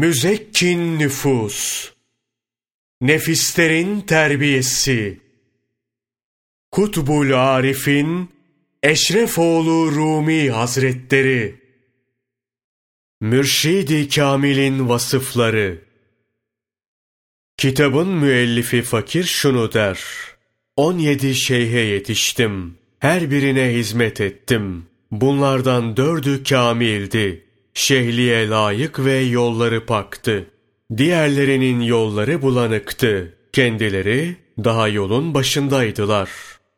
Müzekkin nüfus, nefislerin terbiyesi, Kutbul Arif'in Eşrefoğlu Rumi Hazretleri, Mürşidi Kamil'in vasıfları, Kitabın müellifi fakir şunu der, 17 şeyhe yetiştim, her birine hizmet ettim, bunlardan dördü kamildi.'' Şehliye layık ve yolları paktı. Diğerlerinin yolları bulanıktı. Kendileri daha yolun başındaydılar.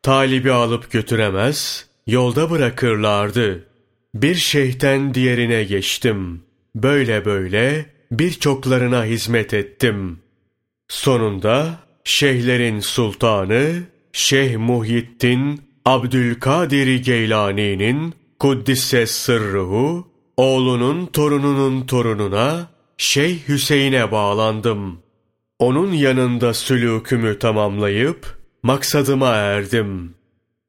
Talibi alıp götüremez, yolda bırakırlardı. Bir şeyhten diğerine geçtim. Böyle böyle birçoklarına hizmet ettim. Sonunda şeyhlerin sultanı Şeyh Muhyiddin Abdülkadir Geylani'nin Kuddise sırruhu oğlunun torununun torununa Şeyh Hüseyin'e bağlandım. Onun yanında sülûkümü tamamlayıp maksadıma erdim.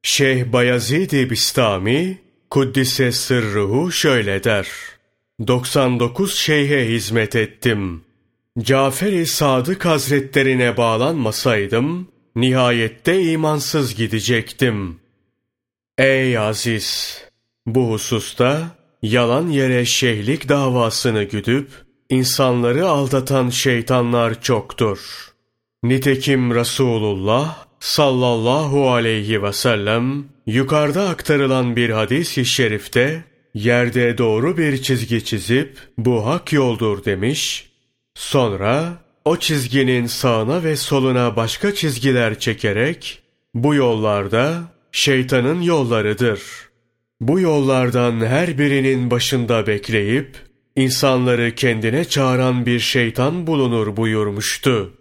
Şeyh Bayezid-i Bistami Kuddise sırruhu şöyle der. 99 şeyhe hizmet ettim. Cafer-i Sadık Hazretlerine bağlanmasaydım, nihayette imansız gidecektim. Ey aziz! Bu hususta yalan yere şeyhlik davasını güdüp, insanları aldatan şeytanlar çoktur. Nitekim Resulullah sallallahu aleyhi ve sellem yukarıda aktarılan bir hadis-i şerifte yerde doğru bir çizgi çizip bu hak yoldur demiş. Sonra o çizginin sağına ve soluna başka çizgiler çekerek bu yollarda şeytanın yollarıdır.'' Bu yollardan her birinin başında bekleyip, insanları kendine çağıran bir şeytan bulunur buyurmuştu.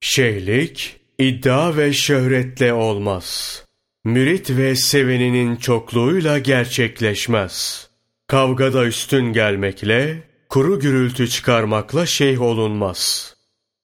Şeyhlik, iddia ve şöhretle olmaz. Mürit ve seveninin çokluğuyla gerçekleşmez. Kavgada üstün gelmekle, kuru gürültü çıkarmakla şeyh olunmaz.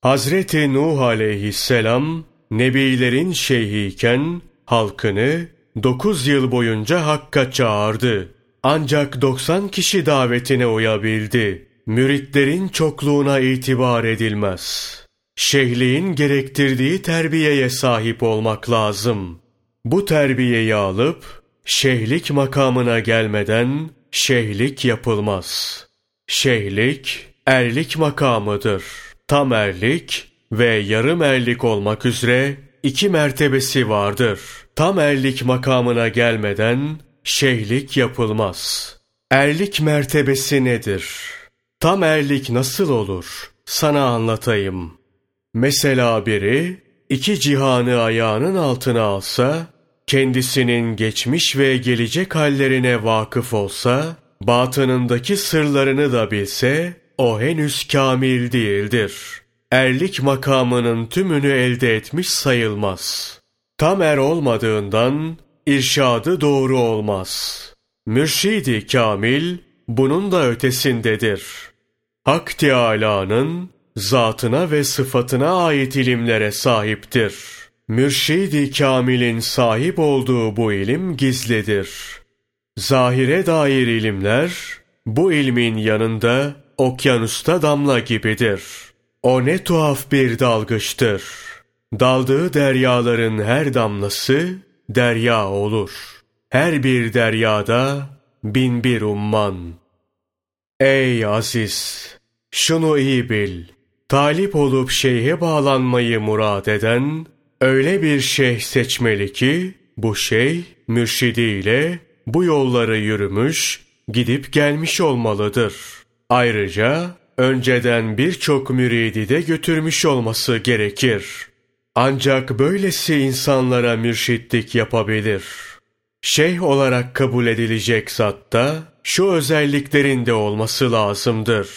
Hazreti Nuh aleyhisselam, nebilerin şeyhiyken, halkını Dokuz yıl boyunca Hakk'a çağırdı. Ancak 90 kişi davetine uyabildi. Müritlerin çokluğuna itibar edilmez. Şeyhliğin gerektirdiği terbiyeye sahip olmak lazım. Bu terbiyeyi alıp, şeyhlik makamına gelmeden şeyhlik yapılmaz. Şeyhlik, erlik makamıdır. Tam erlik ve yarım erlik olmak üzere iki mertebesi vardır.'' Tam erlik makamına gelmeden şeyhlik yapılmaz. Erlik mertebesi nedir? Tam erlik nasıl olur? Sana anlatayım. Mesela biri iki cihanı ayağının altına alsa, kendisinin geçmiş ve gelecek hallerine vakıf olsa, batınındaki sırlarını da bilse, o henüz kamil değildir. Erlik makamının tümünü elde etmiş sayılmaz.'' Tam er olmadığından irşadı doğru olmaz. Mürşidi kamil bunun da ötesindedir. Hak Teâlâ'nın zatına ve sıfatına ait ilimlere sahiptir. Mürşidi kamilin sahip olduğu bu ilim gizlidir. Zahire dair ilimler bu ilmin yanında okyanusta damla gibidir. O ne tuhaf bir dalgıçtır.'' Daldığı deryaların her damlası derya olur. Her bir deryada bin bir umman. Ey aziz! Şunu iyi bil. Talip olup şeyhe bağlanmayı murad eden, öyle bir şeyh seçmeli ki, bu şeyh mürşidiyle bu yolları yürümüş, gidip gelmiş olmalıdır. Ayrıca önceden birçok müridi de götürmüş olması gerekir. Ancak böylesi insanlara mürşitlik yapabilir. Şeyh olarak kabul edilecek zatta şu özelliklerinde olması lazımdır.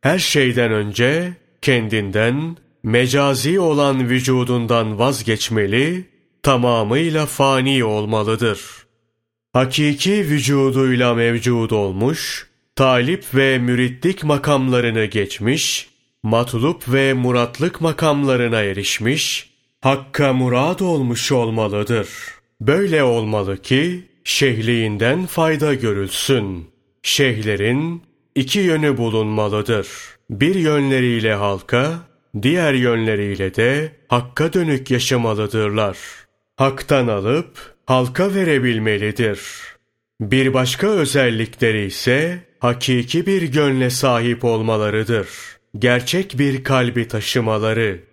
Her şeyden önce kendinden, mecazi olan vücudundan vazgeçmeli, tamamıyla fani olmalıdır. Hakiki vücuduyla mevcud olmuş, talip ve müritlik makamlarını geçmiş, matlup ve muratlık makamlarına erişmiş, Hakka murad olmuş olmalıdır. Böyle olmalı ki şehliğinden fayda görülsün. Şeyhlerin iki yönü bulunmalıdır. Bir yönleriyle halka, diğer yönleriyle de hakka dönük yaşamalıdırlar. Haktan alıp halka verebilmelidir. Bir başka özellikleri ise hakiki bir gönle sahip olmalarıdır. Gerçek bir kalbi taşımaları.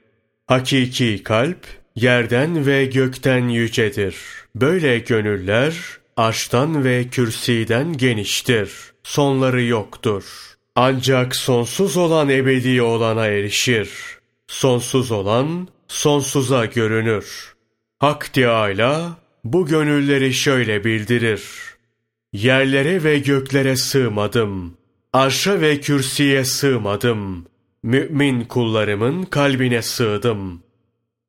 Hakiki kalp yerden ve gökten yücedir. Böyle gönüller arştan ve kürsiden geniştir. Sonları yoktur. Ancak sonsuz olan ebedi olana erişir. Sonsuz olan sonsuza görünür. Hak Teâlâ bu gönülleri şöyle bildirir. Yerlere ve göklere sığmadım. Arşa ve kürsüye sığmadım. Mümin kullarımın kalbine sığdım.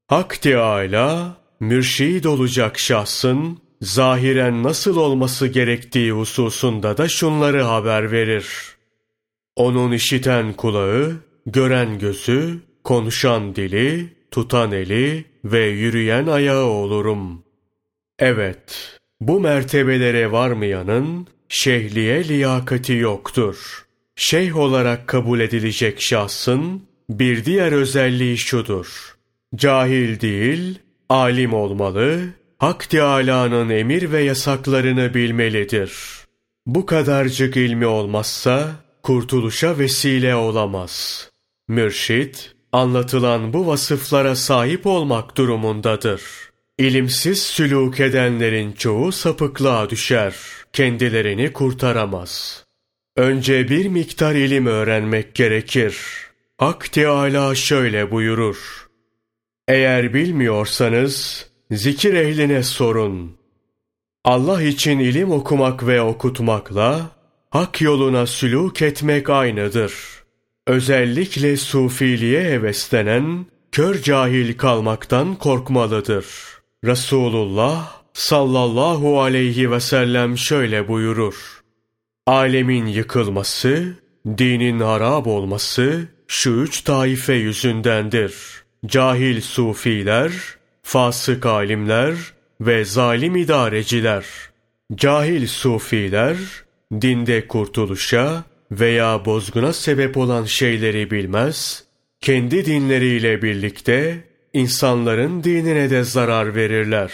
Hak Teâlâ, mürşid olacak şahsın, zahiren nasıl olması gerektiği hususunda da şunları haber verir. Onun işiten kulağı, gören gözü, konuşan dili, tutan eli ve yürüyen ayağı olurum. Evet, bu mertebelere varmayanın şehliye liyakati yoktur. Şeyh olarak kabul edilecek şahsın bir diğer özelliği şudur. Cahil değil, alim olmalı, Hak Teâlâ'nın emir ve yasaklarını bilmelidir. Bu kadarcık ilmi olmazsa kurtuluşa vesile olamaz. Mürşit, anlatılan bu vasıflara sahip olmak durumundadır. İlimsiz sülûk edenlerin çoğu sapıklığa düşer, kendilerini kurtaramaz. Önce bir miktar ilim öğrenmek gerekir. Hak Teâlâ şöyle buyurur. Eğer bilmiyorsanız, zikir ehline sorun. Allah için ilim okumak ve okutmakla, hak yoluna sülûk etmek aynıdır. Özellikle sufiliğe heveslenen, kör cahil kalmaktan korkmalıdır. Resulullah sallallahu aleyhi ve sellem şöyle buyurur. Alemin yıkılması, dinin harap olması şu üç taife yüzündendir. Cahil sufiler, fasık alimler ve zalim idareciler. Cahil sufiler, dinde kurtuluşa veya bozguna sebep olan şeyleri bilmez, kendi dinleriyle birlikte insanların dinine de zarar verirler.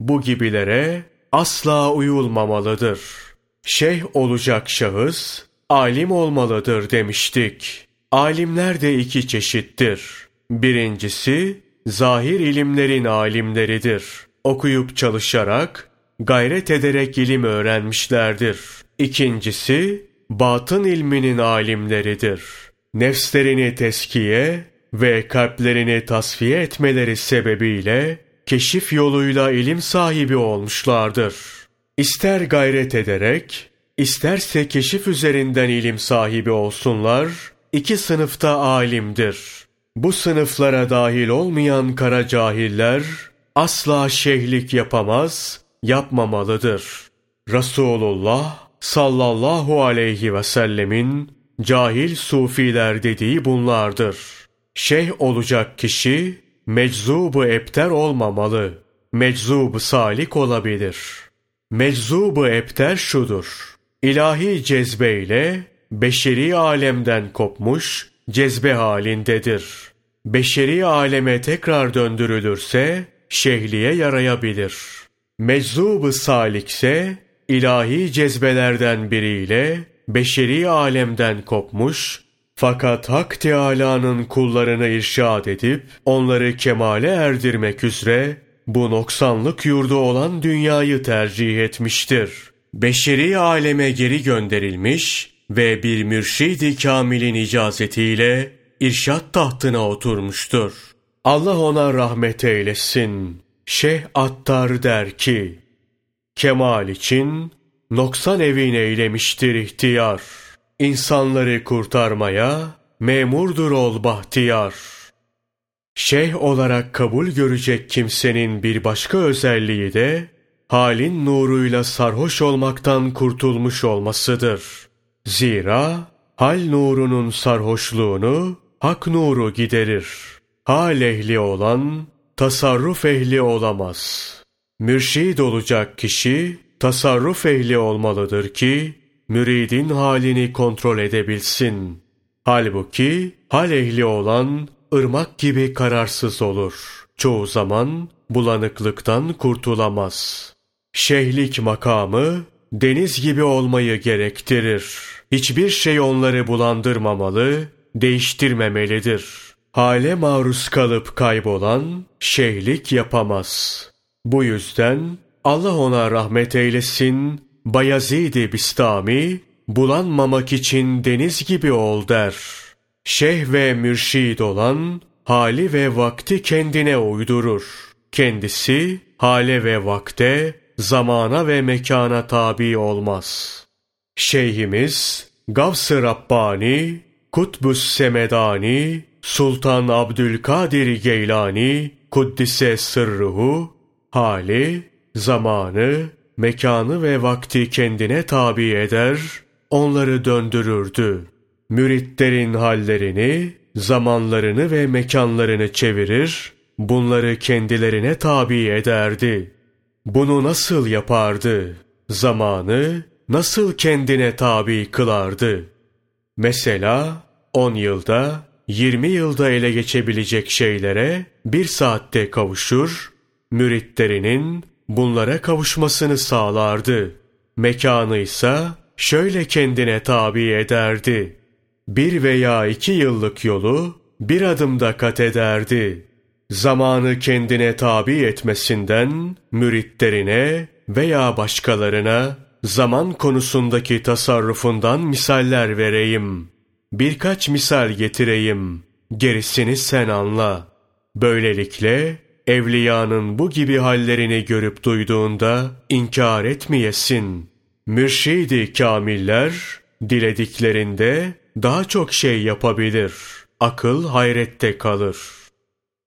Bu gibilere asla uyulmamalıdır. Şeyh olacak şahıs, alim olmalıdır demiştik. Alimler de iki çeşittir. Birincisi, zahir ilimlerin alimleridir. Okuyup çalışarak, gayret ederek ilim öğrenmişlerdir. İkincisi, batın ilminin alimleridir. Nefslerini teskiye ve kalplerini tasfiye etmeleri sebebiyle keşif yoluyla ilim sahibi olmuşlardır. İster gayret ederek, isterse keşif üzerinden ilim sahibi olsunlar, iki sınıfta alimdir. Bu sınıflara dahil olmayan kara cahiller asla şeyhlik yapamaz, yapmamalıdır. Resulullah sallallahu aleyhi ve sellemin cahil sufiler dediği bunlardır. Şeyh olacak kişi meczubu epter olmamalı. Meczubu salik olabilir. Meczubu epter şudur. İlahi cezbeyle beşeri alemden kopmuş cezbe halindedir. Beşeri aleme tekrar döndürülürse şehliye yarayabilir. Meczubu salikse ilahi cezbelerden biriyle beşeri alemden kopmuş fakat Hak Teâlâ'nın kullarını irşad edip onları kemale erdirmek üzere bu noksanlık yurdu olan dünyayı tercih etmiştir. Beşeri aleme geri gönderilmiş ve bir mürşid-i kamilin icazetiyle irşat tahtına oturmuştur. Allah ona rahmet eylesin. Şeyh Attar der ki, Kemal için noksan evin eylemiştir ihtiyar. İnsanları kurtarmaya memurdur ol bahtiyar. Şeyh olarak kabul görecek kimsenin bir başka özelliği de halin nuruyla sarhoş olmaktan kurtulmuş olmasıdır. Zira hal nurunun sarhoşluğunu hak nuru giderir. Hal ehli olan tasarruf ehli olamaz. Mürşid olacak kişi tasarruf ehli olmalıdır ki müridin halini kontrol edebilsin. Halbuki hal ehli olan ırmak gibi kararsız olur. Çoğu zaman bulanıklıktan kurtulamaz. Şeyhlik makamı deniz gibi olmayı gerektirir. Hiçbir şey onları bulandırmamalı, değiştirmemelidir. Hale maruz kalıp kaybolan şeyhlik yapamaz. Bu yüzden Allah ona rahmet eylesin, Bayezid-i Bistami, bulanmamak için deniz gibi ol der. Şeyh ve mürşid olan, hali ve vakti kendine uydurur. Kendisi, hale ve vakte, zamana ve mekana tabi olmaz. Şeyhimiz, Gavs-ı Rabbani, Kutbus Semedani, Sultan Abdülkadir Geylani, Kuddise Sırruhu, hali, zamanı, mekanı ve vakti kendine tabi eder, onları döndürürdü. Müritlerin hallerini, zamanlarını ve mekanlarını çevirir, bunları kendilerine tabi ederdi. Bunu nasıl yapardı? Zamanı nasıl kendine tabi kılardı? Mesela 10 yılda, 20 yılda ele geçebilecek şeylere bir saatte kavuşur, müritlerinin bunlara kavuşmasını sağlardı. Mekanı ise şöyle kendine tabi ederdi. Bir veya iki yıllık yolu bir adımda kat ederdi. Zamanı kendine tabi etmesinden müritlerine veya başkalarına zaman konusundaki tasarrufundan misaller vereyim. Birkaç misal getireyim. Gerisini sen anla. Böylelikle evliyanın bu gibi hallerini görüp duyduğunda inkar etmeyesin. Mürşidi kamiller dilediklerinde daha çok şey yapabilir. Akıl hayrette kalır.''